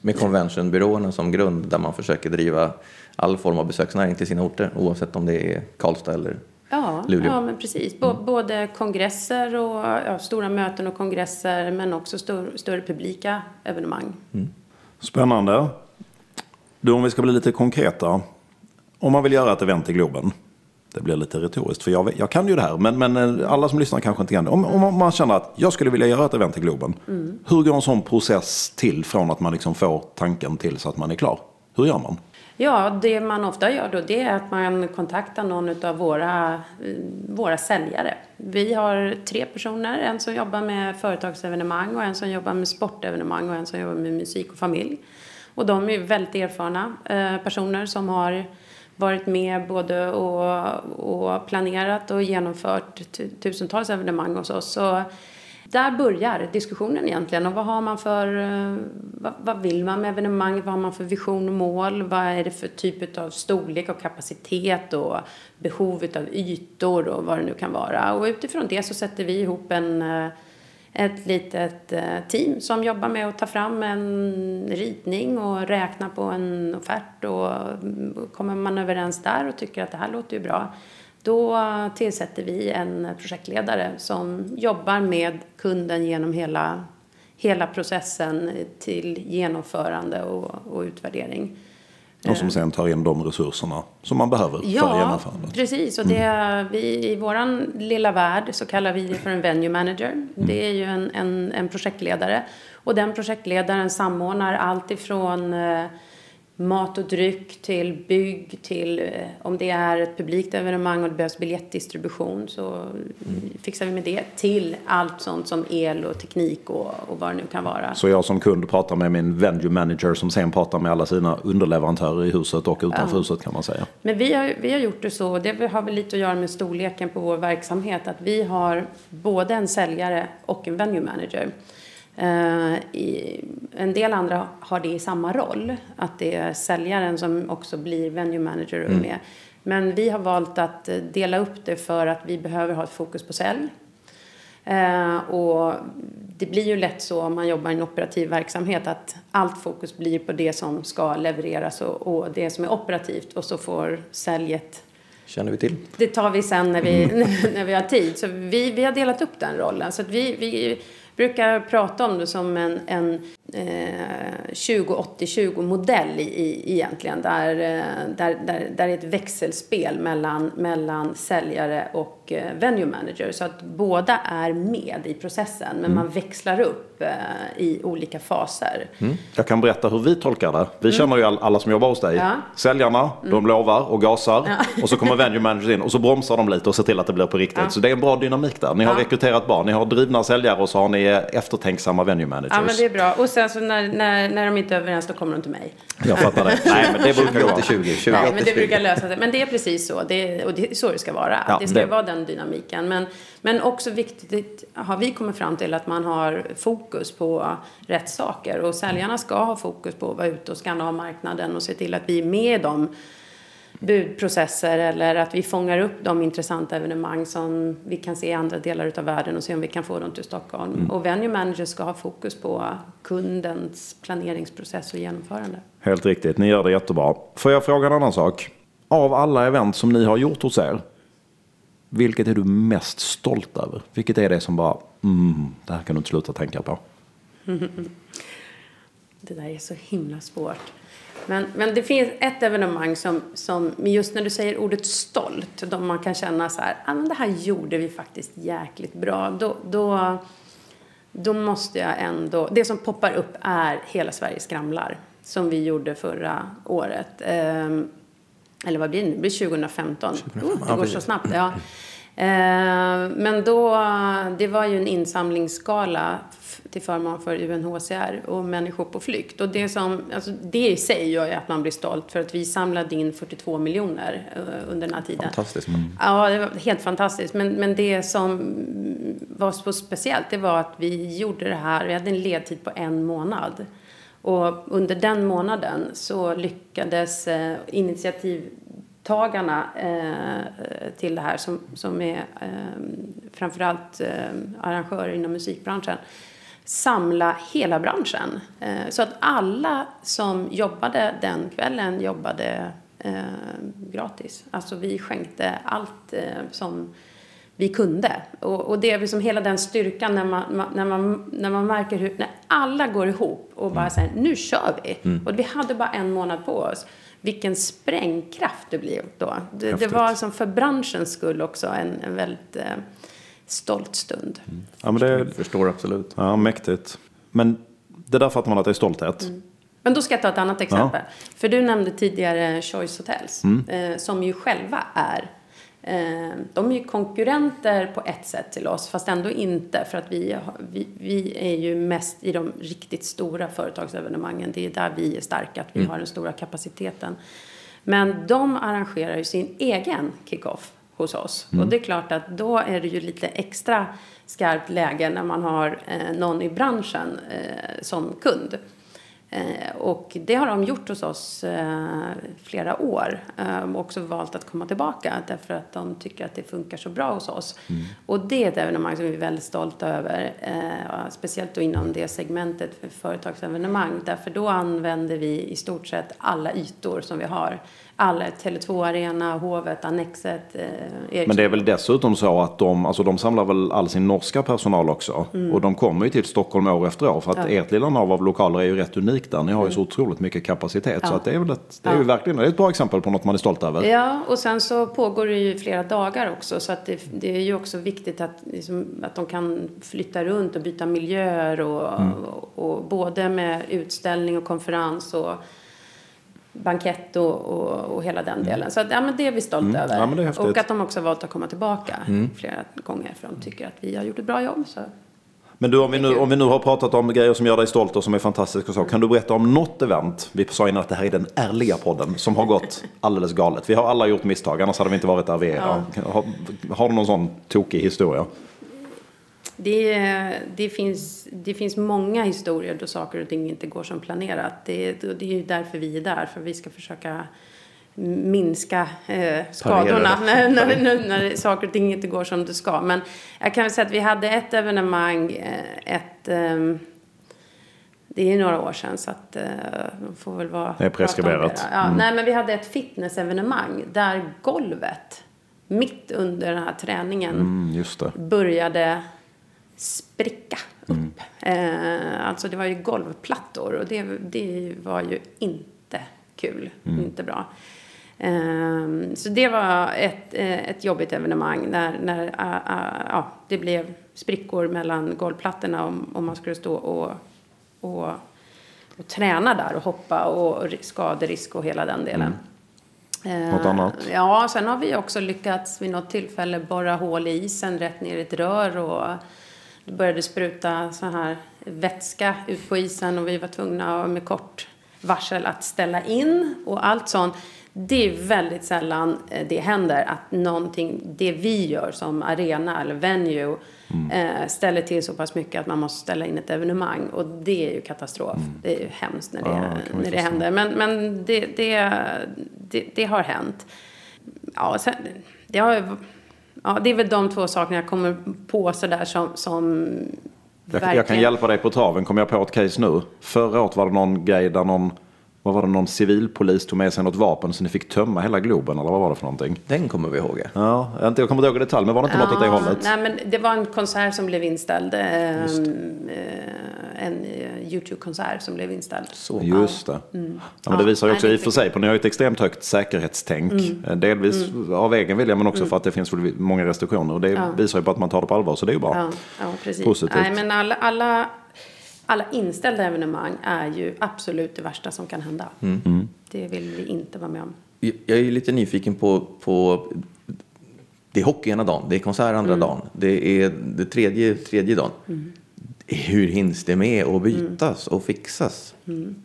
Med conventionbyråerna som grund där man försöker driva all form av besöksnäring till sina orter oavsett om det är Karlstad eller ja, Luleå. Ja, men precis. B mm. Både kongresser och ja, stora möten och kongresser men också stor, större publika evenemang. Mm. Spännande. Du, om vi ska bli lite konkreta. Om man vill göra ett event i Globen det blir lite retoriskt, för jag, jag kan ju det här. Men, men eh, alla som lyssnar kanske inte kan det. Om, om man känner att jag skulle vilja göra ett event i Globen. Mm. Hur går en sån process till från att man liksom får tanken till så att man är klar? Hur gör man? Ja, det man ofta gör då det är att man kontaktar någon av våra, eh, våra säljare. Vi har tre personer, en som jobbar med företagsevenemang och en som jobbar med sportevenemang och en som jobbar med musik och familj. Och de är väldigt erfarna eh, personer som har varit med både och, och planerat och genomfört tusentals evenemang hos oss. Så där börjar diskussionen egentligen. Och vad har man för, eh, vad, vad, vill man med evenemanget? Vad har man för vision och mål? Vad är det för typ av storlek och kapacitet och behov av ytor och vad det nu kan vara. Och utifrån det så sätter vi ihop en eh, ett litet eh, team som jobbar med att ta fram en ritning och räkna på en offert och mm, kommer man överens där och tycker att det här låter ju bra då tillsätter vi en projektledare som jobbar med kunden genom hela, hela processen till genomförande och, och utvärdering. Och som sen tar in de resurserna som man behöver ja, för genomförandet. Ja, precis. Och det, mm. vi, I vår lilla värld så kallar vi det för en venue manager. Mm. Det är ju en, en, en projektledare. Och den projektledaren samordnar allt ifrån eh, mat och dryck till bygg till eh, om det är ett publikt evenemang och det behövs biljettdistribution så mm. fixar vi med det till allt sånt som el och teknik och, och vad det nu kan vara. Så jag som kund pratar med min venue manager som sen pratar med alla sina underleverantörer i huset och utanför ja. huset kan man säga. Men vi har, vi har gjort det så, det har väl lite att göra med storleken på vår verksamhet, att vi har både en säljare och en venue manager. Uh, i, en del andra har det i samma roll, att det är säljaren som också blir venue manager och mm. med. Men vi har valt att eh, dela upp det för att vi behöver ha ett fokus på sälj. Uh, och det blir ju lätt så om man jobbar i en operativ verksamhet att allt fokus blir på det som ska levereras och, och det som är operativt och så får säljet känner vi till. Det tar vi sen när vi, mm. när vi har tid. Så vi, vi har delat upp den rollen. Så att vi, vi brukar prata om det som en, en 20-80-20 modell i, i, egentligen. Där, eh, där, där, där är ett växelspel mellan, mellan säljare och eh, venue manager. Så att båda är med i processen men mm. man växlar upp eh, i olika faser. Mm. Jag kan berätta hur vi tolkar det. Vi mm. känner ju alla som jobbar hos dig. Ja. Säljarna, de mm. lovar och gasar. Ja. Och så kommer venue manager in och så bromsar de lite och ser till att det blir på riktigt. Ja. Så det är en bra dynamik där. Ni har rekryterat bra. Ni har drivna säljare och så har ni eftertänksamma venue managers. Ja men det är bra. Och sen så när, när, när de inte är överens då kommer de till mig. Jag fattar det. Nej men det brukar vara 20, 20 Nej men det brukar lösa sig. Men det är precis så. Det, och det är så det ska vara. Ja, det ska det. vara den dynamiken. Men, men också viktigt har vi kommit fram till att man har fokus på rätt saker. Och säljarna ska ha fokus på att vara ute och skanna av marknaden och se till att vi är med i dem budprocesser eller att vi fångar upp de intressanta evenemang som vi kan se i andra delar av världen och se om vi kan få dem till Stockholm. Mm. Och venue managers ska ha fokus på kundens planeringsprocess och genomförande. Helt riktigt, ni gör det jättebra. Får jag fråga en annan sak? Av alla event som ni har gjort hos er, vilket är du mest stolt över? Vilket är det som bara, mm, det här kan du inte sluta tänka på? det där är så himla svårt. Men, men det finns ett evenemang som, som, just när du säger ordet stolt, då man kan känna så här, ah, men det här gjorde vi faktiskt jäkligt bra. Då, då, då måste jag ändå, det som poppar upp är Hela Sverige skramlar, som vi gjorde förra året. Ehm, eller vad blir det nu? Det blir 2015. 2015. Oh, det går så snabbt. Ja. Ehm, men då, det var ju en insamlingsskala till förmån för UNHCR och människor på flykt. Och det, som, alltså det i sig gör ju att man blir stolt för att vi samlade in 42 miljoner uh, under den här tiden. Fantastiskt. Mm. Ja, det var helt fantastiskt. Men, men det som var så speciellt det var att vi gjorde det här, vi hade en ledtid på en månad. Och under den månaden så lyckades eh, initiativtagarna eh, till det här som, som är eh, framförallt eh, arrangörer inom musikbranschen samla hela branschen. Så att alla som jobbade den kvällen jobbade gratis. Alltså vi skänkte allt som vi kunde. Och, och det är liksom hela den styrkan när man, när man, när man märker hur, när alla går ihop och bara säger nu kör vi. Mm. Och vi hade bara en månad på oss. Vilken sprängkraft det blev då. Det, det var som för branschens skull också en, en väldigt eh, stolt stund. Mm. Ja, men det förstår absolut. Ja, mäktigt. Men det där fattar man att det är stolthet. Mm. Men då ska jag ta ett annat exempel. Ja. För du nämnde tidigare Choice Hotels, mm. eh, som ju själva är de är ju konkurrenter på ett sätt till oss, fast ändå inte. För att vi, vi, vi är ju mest i de riktigt stora företagsevenemangen. Det är där vi är starka, att vi mm. har den stora kapaciteten. Men de arrangerar ju sin egen kick-off hos oss. Mm. Och det är klart att då är det ju lite extra skarpt läge när man har eh, någon i branschen eh, som kund. Eh, och det har de gjort hos oss eh, flera år. Eh, också valt att komma tillbaka därför att de tycker att det funkar så bra hos oss. Mm. Och det är ett evenemang som vi är väldigt stolta över. Speciellt då inom det segmentet för företagsevenemang. Därför då använder vi i stort sett alla ytor som vi har alla, Tele2 Arena, Hovet, Annexet, eh, Men det är väl dessutom så att de, alltså de samlar väl all sin norska personal också. Mm. Och de kommer ju till Stockholm år efter år. För att ja. ert lilla nav av lokaler är ju rätt unikt där. Ni har ju så mm. otroligt mycket kapacitet. Ja. Så att det är väl ett, det är ja. ju verkligen det är ett bra exempel på något man är stolt över. Ja, och sen så pågår det ju flera dagar också. Så att det, det är ju också viktigt att, liksom, att de kan flytta runt och byta miljöer. Och, mm. och, och både med utställning och konferens. och bankett och, och, och, hela den mm. delen. Så att, ja, men det är vi stolta mm. över. Ja, och att de också valt att komma tillbaka mm. flera gånger för de tycker att vi har gjort ett bra jobb. Så. Men du, om vi, nu, om vi nu har pratat om grejer som gör dig stolt och som är fantastiska och så, kan du berätta om något event, vi sa innan att det här är den ärliga podden, som har gått alldeles galet. Vi har alla gjort misstag, annars hade vi inte varit där vi är. Ja. Har, har du någon sån tokig historia? Det, det, finns, det finns många historier då saker och ting inte går som planerat. Det, det är ju därför vi är där, för vi ska försöka minska eh, skadorna när, när, när, när, saker och ting inte går som det ska. Men jag kan väl säga att vi hade ett evenemang, eh, ett... Eh, det är några år sedan så att eh, får väl vara... Det är preskriberat. Ja, mm. Nej, men vi hade ett fitnessevenemang där golvet mitt under den här träningen mm, började spricka upp. Mm. Eh, alltså det var ju golvplattor och det, det var ju inte kul, mm. inte bra. Eh, så det var ett, eh, ett jobbigt evenemang när, när uh, uh, ja, det blev sprickor mellan golvplattorna om, om man skulle stå och, och, och träna där och hoppa och skaderisk och hela den delen. Mm. Något annat? Ja, sen har vi också lyckats vid något tillfälle borra hål i isen rätt ner i ett rör och det började spruta så här vätska ut på isen och vi var tvungna med kort varsel att ställa in och allt sånt. Det är väldigt sällan eh, det händer att någonting, det vi gör som arena eller venue mm. eh, ställer till så pass mycket att man måste ställa in ett evenemang och det är ju katastrof. Mm. Det är ju hemskt när det, ja, när det händer. Men, men det, det, det, det har hänt. Ja, sen, det har Ja, det är väl de två sakerna jag kommer på sådär som, som jag, jag, kan hjälpa dig på traven, kommer jag på ett case nu. Förra året var det någon grej där någon, vad var det, någon civilpolis tog med sig något vapen så ni fick tömma hela Globen, eller vad var det för någonting? Den kommer vi ihåg. Ja, jag kommer inte ihåg i detalj, men var det inte ja, något åt det hållet? Nej, men det var en konsert som blev inställd. Eh, en YouTube-konsert som blev inställd. Så. Just det. Mm. Ja, men det visar ju också i och för sig på ni har ett extremt högt säkerhetstänk. Mm. Delvis mm. av egen vilja men också mm. för att det finns många restriktioner. Och det ja. visar ju på att man tar det på allvar så det är ju bra. Ja, ja precis. Positivt. Nej, men alla, alla, alla inställda evenemang är ju absolut det värsta som kan hända. Mm. mm. Det vill vi inte vara med om. Jag är lite nyfiken på, på det är hockey ena dagen, det är konsert andra mm. dagen, det är det tredje, tredje dagen. Mm. Hur hinns det med att bytas mm. och fixas? Mm.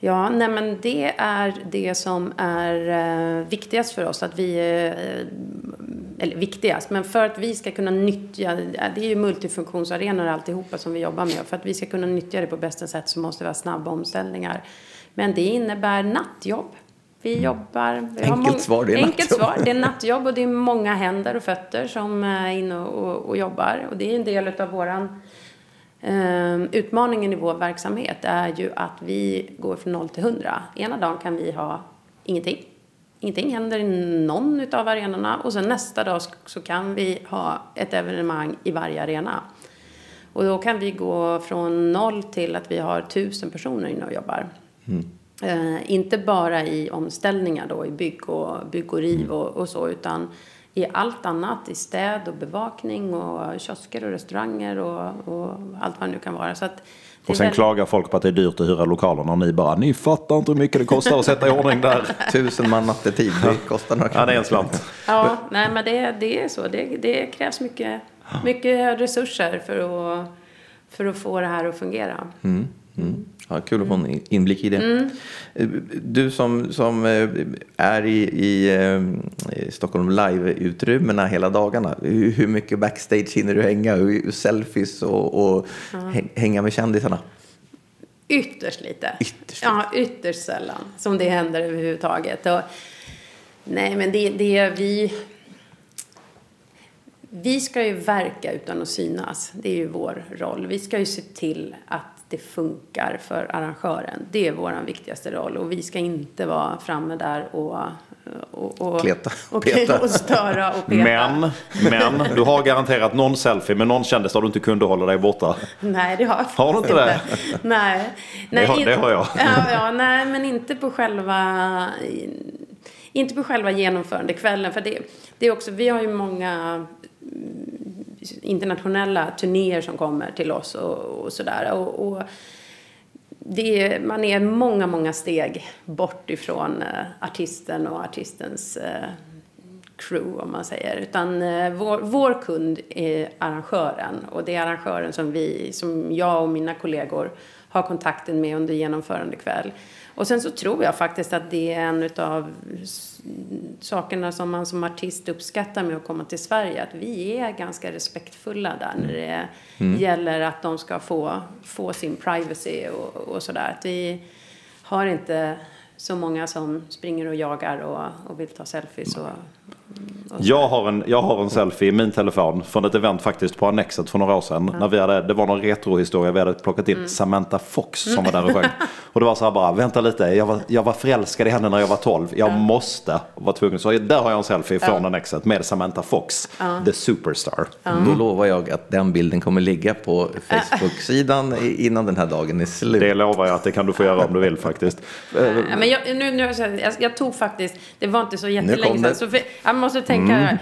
Ja, nej men det är det som är uh, viktigast för oss. Att vi, uh, eller viktigast, men för att vi ska kunna nyttja, det är ju multifunktionsarenor alltihopa som vi jobbar med. För att vi ska kunna nyttja det på bästa sätt så måste vi ha snabba omställningar. Men det innebär nattjobb. Vi mm. jobbar... Vi enkelt svar, det är Enkelt nattjobb. svar, det är nattjobb och det är många händer och fötter som är inne och, och, och jobbar. Och det är en del av våran eh, utmaningen i vår verksamhet är ju att vi går från 0 till 100. Ena dagen kan vi ha ingenting. Ingenting händer i någon av arenorna och sen nästa dag så kan vi ha ett evenemang i varje arena. Och då kan vi gå från noll till att vi har tusen personer inne och jobbar. Mm. Eh, inte bara i omställningar då, i bygg och, bygg och riv och, och, så, utan i allt annat, i städ och bevakning och kiosker och restauranger och, och allt vad det nu kan vara. Så att och sen väldigt... klagar folk på att det är dyrt att hyra lokalerna och ni bara, ni fattar inte hur mycket det kostar att sätta i ordning där. Tusen man nattetid, det kostar några kronor. Ja, det är en slant. Ja, nej men det, det är så. Det, det krävs mycket, mycket resurser för att, för att få det här att fungera. Mm. Mm. Ja, kul att få en inblick i det. Mm. Du som, som eh, är i, i, eh, i Stockholm Live-utrymmena hela dagarna, hur, hur, mycket backstage hinner du hänga? Hur, selfies och, och mm. hänga med kändisarna? Ytterst lite. Ytterst. Ja, ytterst sällan som det händer överhuvudtaget. Och, nej, men det, det vi... Vi ska ju verka utan att synas. Det är ju vår roll. Vi ska ju se till att det funkar för arrangören. Det är vår viktigaste roll och vi ska inte vara framme där och och, och, Kleta, och, peta. och störa och peta. Men, men du har garanterat någon selfie med någon kändis där du inte kunde hålla dig borta. Nej, det har jag Har du inte det? Nej. nej det, har, det har jag. Ja, ja, nej, men inte på själva inte på själva genomförandekvällen. För det, det är också, vi har ju många internationella turnéer som kommer till oss och, och sådär. Och, och det man är många, många steg bort ifrån eh, artisten och artistens eh, crew om man säger. Utan uh, vår, vår kund är arrangören och det är arrangören som vi, som jag och mina kollegor har kontakten med under genomförandekväll. Och sen så tror jag faktiskt att det är en av sakerna som man som artist uppskattar med att komma till Sverige. Att vi är ganska respektfulla där när det mm. gäller att de ska få, få sin privacy och, och sådär. Att vi har inte så många som springer och jagar och, och vill ta selfies. Och, jag har, en, jag har en selfie i min telefon från ett event faktiskt på Annexet för några år sedan. Ja. När vi hade, det var någon retrohistoria, vi hade plockat in mm. Samantha Fox som var där och sjöng. Och det var så här bara, vänta lite, jag var, jag var förälskad i henne när jag var 12. Jag ja. måste vara tvungen. Så där har jag en selfie från ja. Annexet med Samantha Fox, the superstar. Mm. Då lovar jag att den bilden kommer ligga på Facebook-sidan innan den här dagen är slut. Det lovar jag att det kan du få göra om du vill faktiskt. Men jag, nu, nu, jag, jag tog faktiskt, det var inte så jättelänge sedan. Så för, jag måste tänka, mm.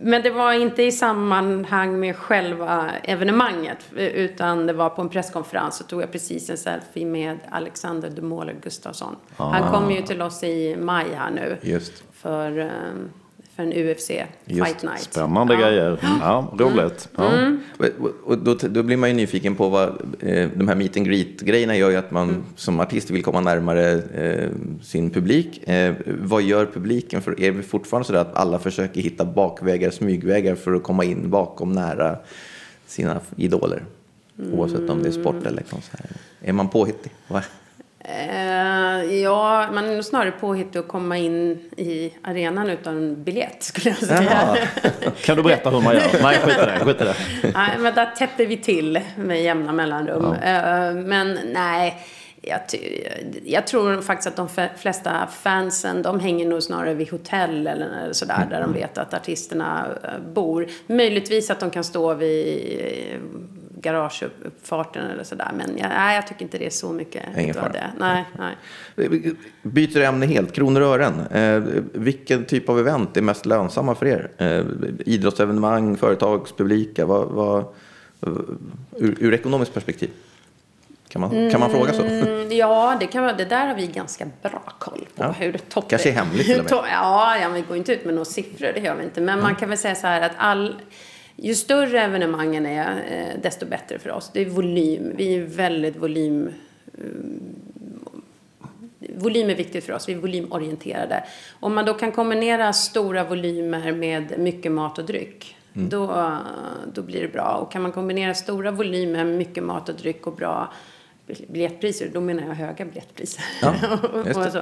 men det var inte i sammanhang med själva evenemanget. Utan det var på en presskonferens så tog jag precis en selfie med Alexander de Måler Gustafsson. Ah. Han kom ju till oss i maj här nu. Just. För um, för en UFC Just, Fight Night. Spännande ja. grejer. Ja, roligt. Mm. Ja. Mm. Och då, då, blir man ju nyfiken på vad eh, de här meet and greet-grejerna gör ju att man mm. som artist vill komma närmare eh, sin publik. Eh, vad gör publiken? För är det fortfarande så att alla försöker hitta bakvägar, smygvägar för att komma in bakom nära sina idoler? Oavsett om det är sport eller konsert. Är man påhittig? Va? Eh, ja, man är nog snarare påhittig att komma in i arenan utan biljett skulle jag säga. kan du berätta hur man gör? Nej, skit i det. Skit i det. nej, men där täpper vi till med jämna mellanrum. Ja. Eh, men nej. Jag, jag, tror faktiskt att de flesta fansen, de hänger nog snarare vid hotell eller sådär, mm. där de vet att artisterna eh, bor. Möjligtvis att de kan stå vid garageuppfarten eller sådär. Men jag, nej, jag tycker inte det är så mycket Ingen det. Nej, nej. Byter ämne helt, kronor och ören. Eh, vilken typ av event är mest lönsamma för er? Eh, idrottsevenemang, företagspublika? Vad, vad, ur, ur ekonomiskt perspektiv? Kan man, kan man fråga så? Mm, ja, det, kan, det där har vi ganska bra koll på. Ja. Hur topp, Kanske är hemligt till och med. Ja, ja, vi går inte ut med några siffror, det gör vi inte. Men Mm. man kan väl säga så här att all, ju större evenemangen är, eh, desto bättre för oss. Det är volym. Vi är väldigt volym... Volym är viktigt för oss, vi är volymorienterade. Om man då kan kombinera stora volymer med mycket mat och dryck, Mm. då, då blir det bra. Och kan man kombinera stora volymer med mycket mat och dryck och bra biljettpriser, då menar jag höga biljettpriser. Ja, och så,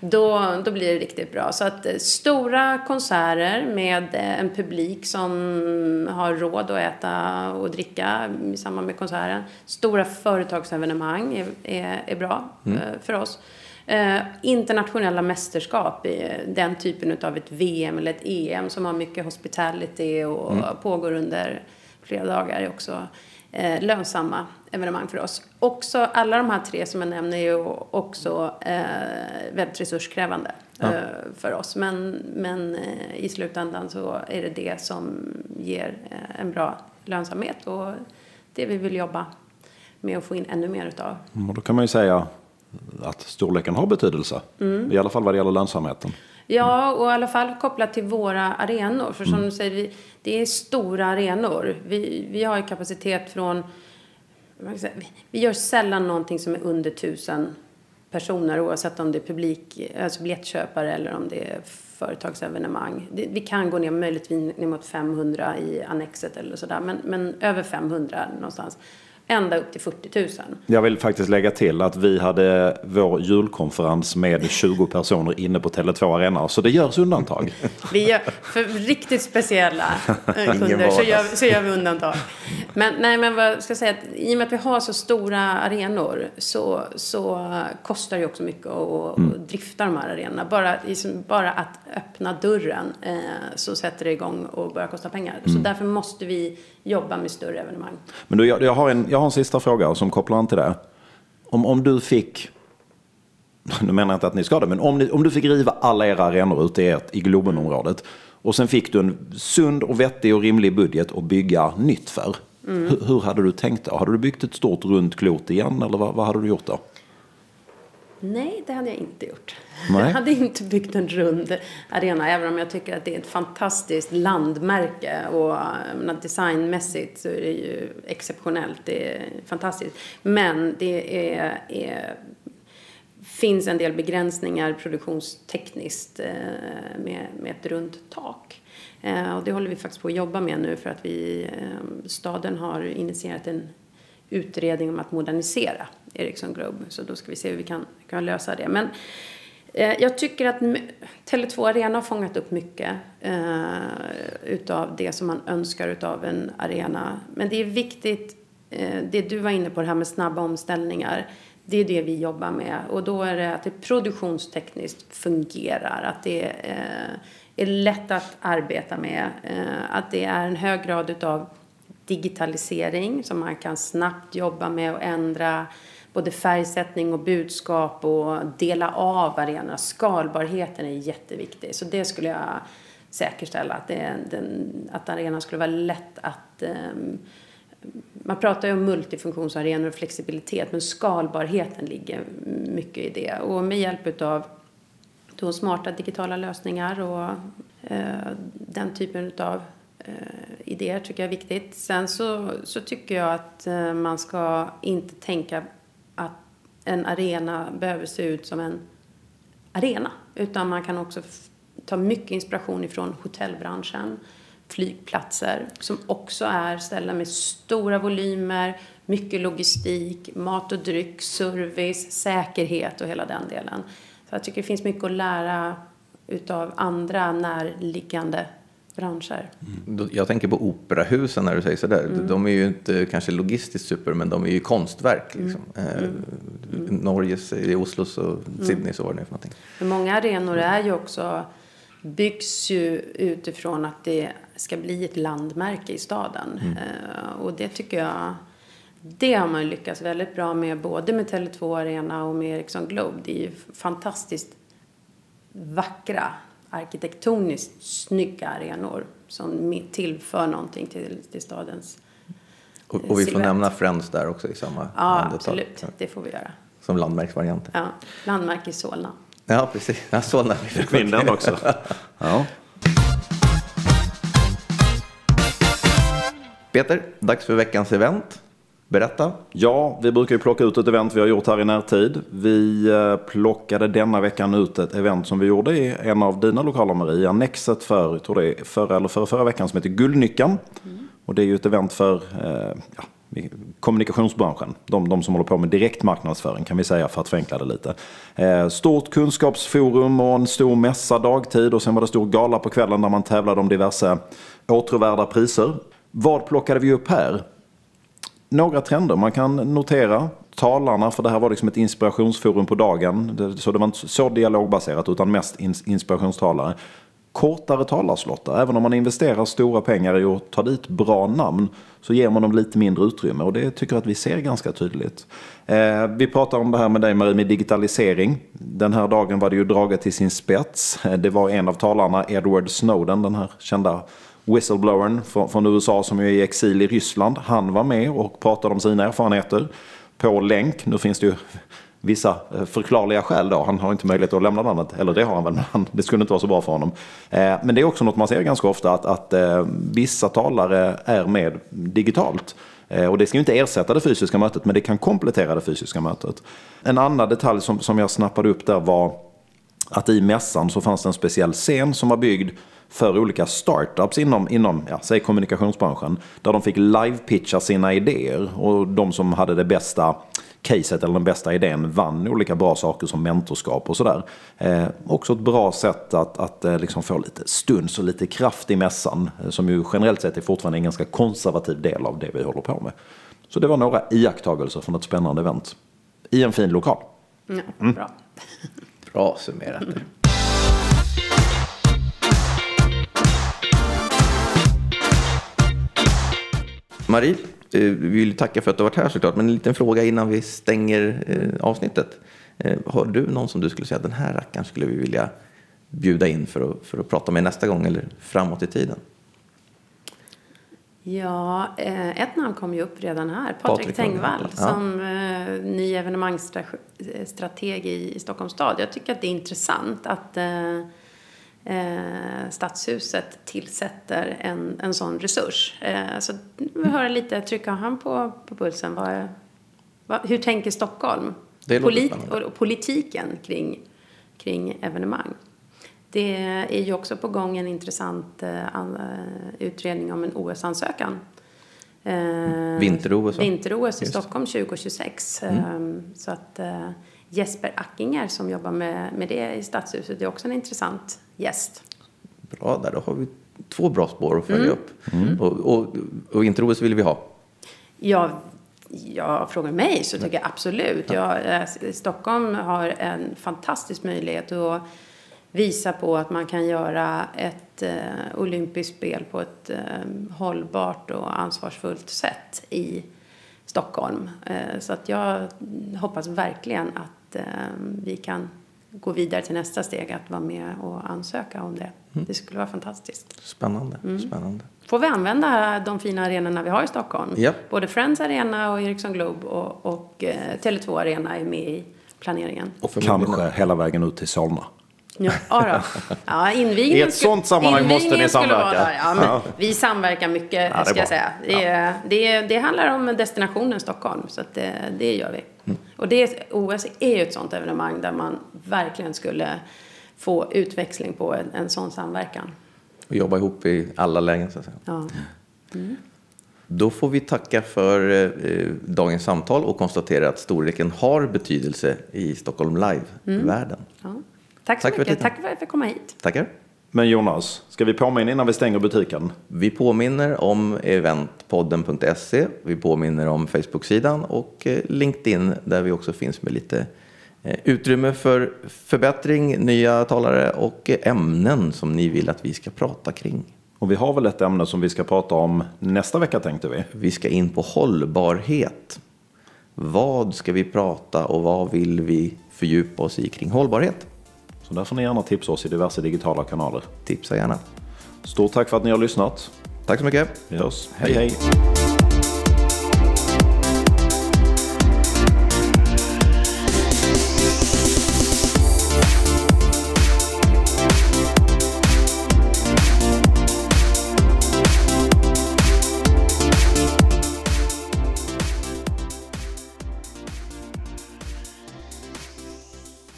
då, då blir det riktigt bra. Så att eh, stora konserter med eh, en publik som har råd att äta och dricka i samband med konserten. Stora företagsevenemang är, är, är bra Mm. eh, för oss. Eh, internationella mästerskap, den typen av ett VM eller ett EM som har mycket hospitality och Mm. pågår under flera dagar är också eh, lönsamma evenemang för oss. Också, alla de här tre som jag nämner är ju också eh, väldigt resurskrävande Ja. eh, för oss. Men, men eh, i slutändan så är det det som ger eh, en bra lönsamhet och det vi vill jobba med att få in ännu mer utav. Mm, Och då kan man ju säga att storleken har betydelse. I alla fall vad det gäller lönsamheten. Ja, och i alla fall kopplat till våra arenor. För som du säger, det är stora arenor. Vi, vi har kapacitet från... säga, vi- Vi gör sällan någonting som är under tusen personer oavsett om det är publik, alltså biljettköpare eller om det är företagsevenemang. Det, vi kan gå ner möjligtvis ner mot 500 i annexet eller sådär, men, men över 500 någonstans. Ända upp till 40 000. Jag vill faktiskt lägga till att vi hade vår julkonferens med 20 personer inne på Tele2 Arena. Så det görs undantag. Vi gör, för riktigt speciella eh, kunder så gör, så gör vi undantag. Men, nej, men vad ska jag säga, att i och med att vi har så stora arenor så, så kostar det också mycket att, att drifta de här arenorna. Bara, liksom, bara att öppna dörren eh, så sätter det igång och börjar kosta pengar. Så därför måste vi jobba med större evenemang. Men du, jag, jag, har en, jag har en sista fråga som kopplar an till det. Om, om du fick, nu menar jag inte att ni ska det, men om, ni, om du fick riva alla era arenor ute i, ert, i Globenområdet och sen fick du en sund och vettig och rimlig budget att bygga nytt för. Hur, hur hade du tänkt då? Hade du byggt ett stort runt klot igen eller vad, vad hade du gjort då? Nej, det hade jag inte gjort. Nej. Jag hade inte byggt en rund arena, även om jag tycker att det är ett fantastiskt landmärke. Och designmässigt så är det ju exceptionellt. Det är fantastiskt. Men det är, är, finns en del begränsningar produktionstekniskt eh, med, med ett runt tak. Eh, och det håller vi faktiskt på att jobba med nu för att vi, eh, staden har initierat en utredning om att modernisera Ericsson Globe. Så då ska vi se hur vi kan, kan lösa det. Men eh, jag tycker att Tele2 Arena har fångat upp mycket eh, utav det som man önskar utav en arena. Men det är viktigt, eh, det du var inne på det här med snabba omställningar. Det är det vi jobbar med. Och då är det att det produktionstekniskt fungerar. Att det eh, är lätt att arbeta med. Eh, att det är en hög grad utav digitalisering som man kan snabbt jobba med och ändra både färgsättning och budskap och dela av arenorna. Skalbarheten är jätteviktig. Så det skulle jag säkerställa att, det, den, att arenan skulle vara lätt att Um, man pratar ju om multifunktionsarenor och flexibilitet men skalbarheten ligger mycket i det. Och med hjälp av då smarta digitala lösningar och eh, den typen av eh, idéer tycker jag är viktigt. Sen så, så tycker jag att eh, man ska inte tänka att en arena behöver se ut som en arena. Utan man kan också ta mycket inspiration ifrån hotellbranschen, flygplatser som också är ställen med stora volymer, mycket logistik, mat och dryck, service, säkerhet och hela den delen. Så jag tycker det finns mycket att lära utav andra närliggande branscher. Då- Jag tänker på operahusen när du säger sådär. Mm. De är ju inte kanske logistiskt super, men de är ju konstverk. Mm. Liksom. Eh, Norges, i Oslos och Sydney så var det för någonting. Många arenor är ju också, byggs ju utifrån att det ska bli ett landmärke i staden. Eh, och det tycker jag det har man lyckats väldigt bra med både med Tele2 Arena och med Ericsson Globe. Det är ju fantastiskt vackra, arkitektoniskt snygga arenor som tillför någonting till, till stadens och, och vi får nämna Friends där också i samma Ja, andetag. absolut. Det får vi göra. Som landmärksvarianten. Ja, landmärke i Solna. Ja, precis. Ja, Solna. Fick vi in den också. ja. Peter, dags för veckans event. Berätta. Ja, vi brukar ju plocka ut ett event vi har gjort här i närtid. Vi eh, plockade denna veckan ut ett event som vi gjorde i en av dina lokaler Marie, Annexet för, tror det är förra eller förra, förra veckan som heter Guldnyckeln. Mm. Och det är ju ett event för eh, ja, kommunikationsbranschen. De, de, som håller på med direktmarknadsföring kan vi säga för att förenkla det lite. Eh, stort kunskapsforum och en stor mässa dagtid och sen var det stor gala på kvällen där man tävlade om diverse åtråvärda priser. Vad plockade vi upp här? Några trender man kan notera. Talarna, för det här var liksom ett inspirationsforum på dagen. Så det var inte så dialogbaserat utan mest inspirationstalare kortare talarslottar. Även om man investerar stora pengar i att ta dit bra namn så ger man dem lite mindre utrymme och det tycker jag att vi ser ganska tydligt. Eh, vi pratar om det här med dig Marie med digitalisering. Den här dagen var det ju draget till sin spets. Eh, det var en av talarna, Edward Snowden, den här kända whistleblowern från, USA som är i exil i Ryssland. Han var med och pratade om sina erfarenheter på länk. Nu finns det ju vissa eh, förklarliga skäl då. Han har inte möjlighet att lämna landet, eller det har han väl, men det skulle inte vara så bra för honom. Eh, men det är också något man ser ganska ofta att, att eh, vissa talare är med digitalt. Och det ska ju inte ersätta det fysiska mötet, men det kan komplettera det fysiska mötet. En annan detalj som, som jag snappade upp där var att i mässan så fanns det en speciell scen som var byggd för olika startups inom, inom ja, säg kommunikationsbranschen. Där de fick live-pitcha sina idéer och de som hade det bästa caset eller den bästa idén vann olika bra saker som mentorskap och sådär. Eh, också ett bra sätt att, att eh, liksom få lite stuns och lite kraft i mässan eh, som ju generellt sett är fortfarande en ganska konservativ del av det vi håller på med. Så det var några iakttagelser från ett spännande event i en fin lokal. Ja, mm. Bra. bra summerat. Marie, Eh, vi vill tacka för att du har varit här såklart, men en liten fråga innan vi stänger eh, avsnittet. Eh, har du någon som du skulle säga, den här rackaren skulle vi vilja bjuda in för att, för att prata med nästa gång eller framåt i tiden? Ja, ett namn kom ju upp redan här. Patrik Tengvall ja. som ny evenemangsstrateg i Stockholms stad. Jag tycker att det är intressant att eh, Stadshuset tillsätter en, en sån resurs. Eh, så vi höra lite, trycka han på, på pulsen. Vad, vad, hur tänker Stockholm? Polit, och, politiken kring, kring evenemang. Det är ju också på gång en intressant uh, utredning om en OS-ansökan. Uh, Vinter-OS Vinter-OS i Stockholm 2026. Mm. Um, så att uh, Jesper Ackinger som jobbar med, med det i Stadshuset är också en intressant gäst. Bra, där då har vi två bra spår att följa mm. upp. Mm. Och, och, och intro vill vi ha. Ja, jag frågar mig så tycker jag absolut. Jag, eh, Stockholm har en fantastisk möjlighet att visa på att man kan göra ett eh, olympiskt spel på ett eh, hållbart och ansvarsfullt sätt i Stockholm. Eh, så att jag hoppas verkligen att eh, vi kan gå vidare till nästa steg, att vara med och ansöka om det. Mm. Det skulle vara fantastiskt. Spännande. Mm. Spännande. Får vi använda de fina arenorna vi har i Stockholm? Yep. Både Friends Arena och Ericsson Globe och, och eh, Tele2 Arena är med i planeringen. Och kanske hela vägen ut till Solna. Ja, ja, ja I ett sånt sammanhang måste ni samverka. Ja, ja. Vi samverkar mycket, ja, ska jag säga. Det, ja. det, det, handlar om destinationen Stockholm, så det, det gör vi. Mm. Och det, OS är ju ett sånt evenemang där man verkligen skulle få utväxling på en, en sån samverkan. Och jobba ihop i alla lägen, så att säga. Ja. Mm. Då får vi tacka för eh, dagens samtal och konstatera att storleken har betydelse i Stockholm Live-världen. Mm. Ja. Tack så Tack mycket. För Tack för att jag fick komma hit. Tackar. Men Jonas, ska vi påminna innan vi stänger butiken? Vi påminner om eventpodden.se. Vi påminner om Facebook-sidan och eh, LinkedIn där vi också finns med lite eh, utrymme för förbättring, nya talare och ämnen som ni vill att vi ska prata kring. Och vi har väl ett ämne som vi ska prata om nästa vecka tänkte vi. Vi ska in på hållbarhet. Vad ska vi prata och vad vill vi fördjupa oss i kring hållbarhet? Så där får ni gärna tipsa oss i diverse digitala kanaler. Tipsa gärna. Stort tack för att ni har lyssnat. Tack så mycket. Vi hörs. hej. hej.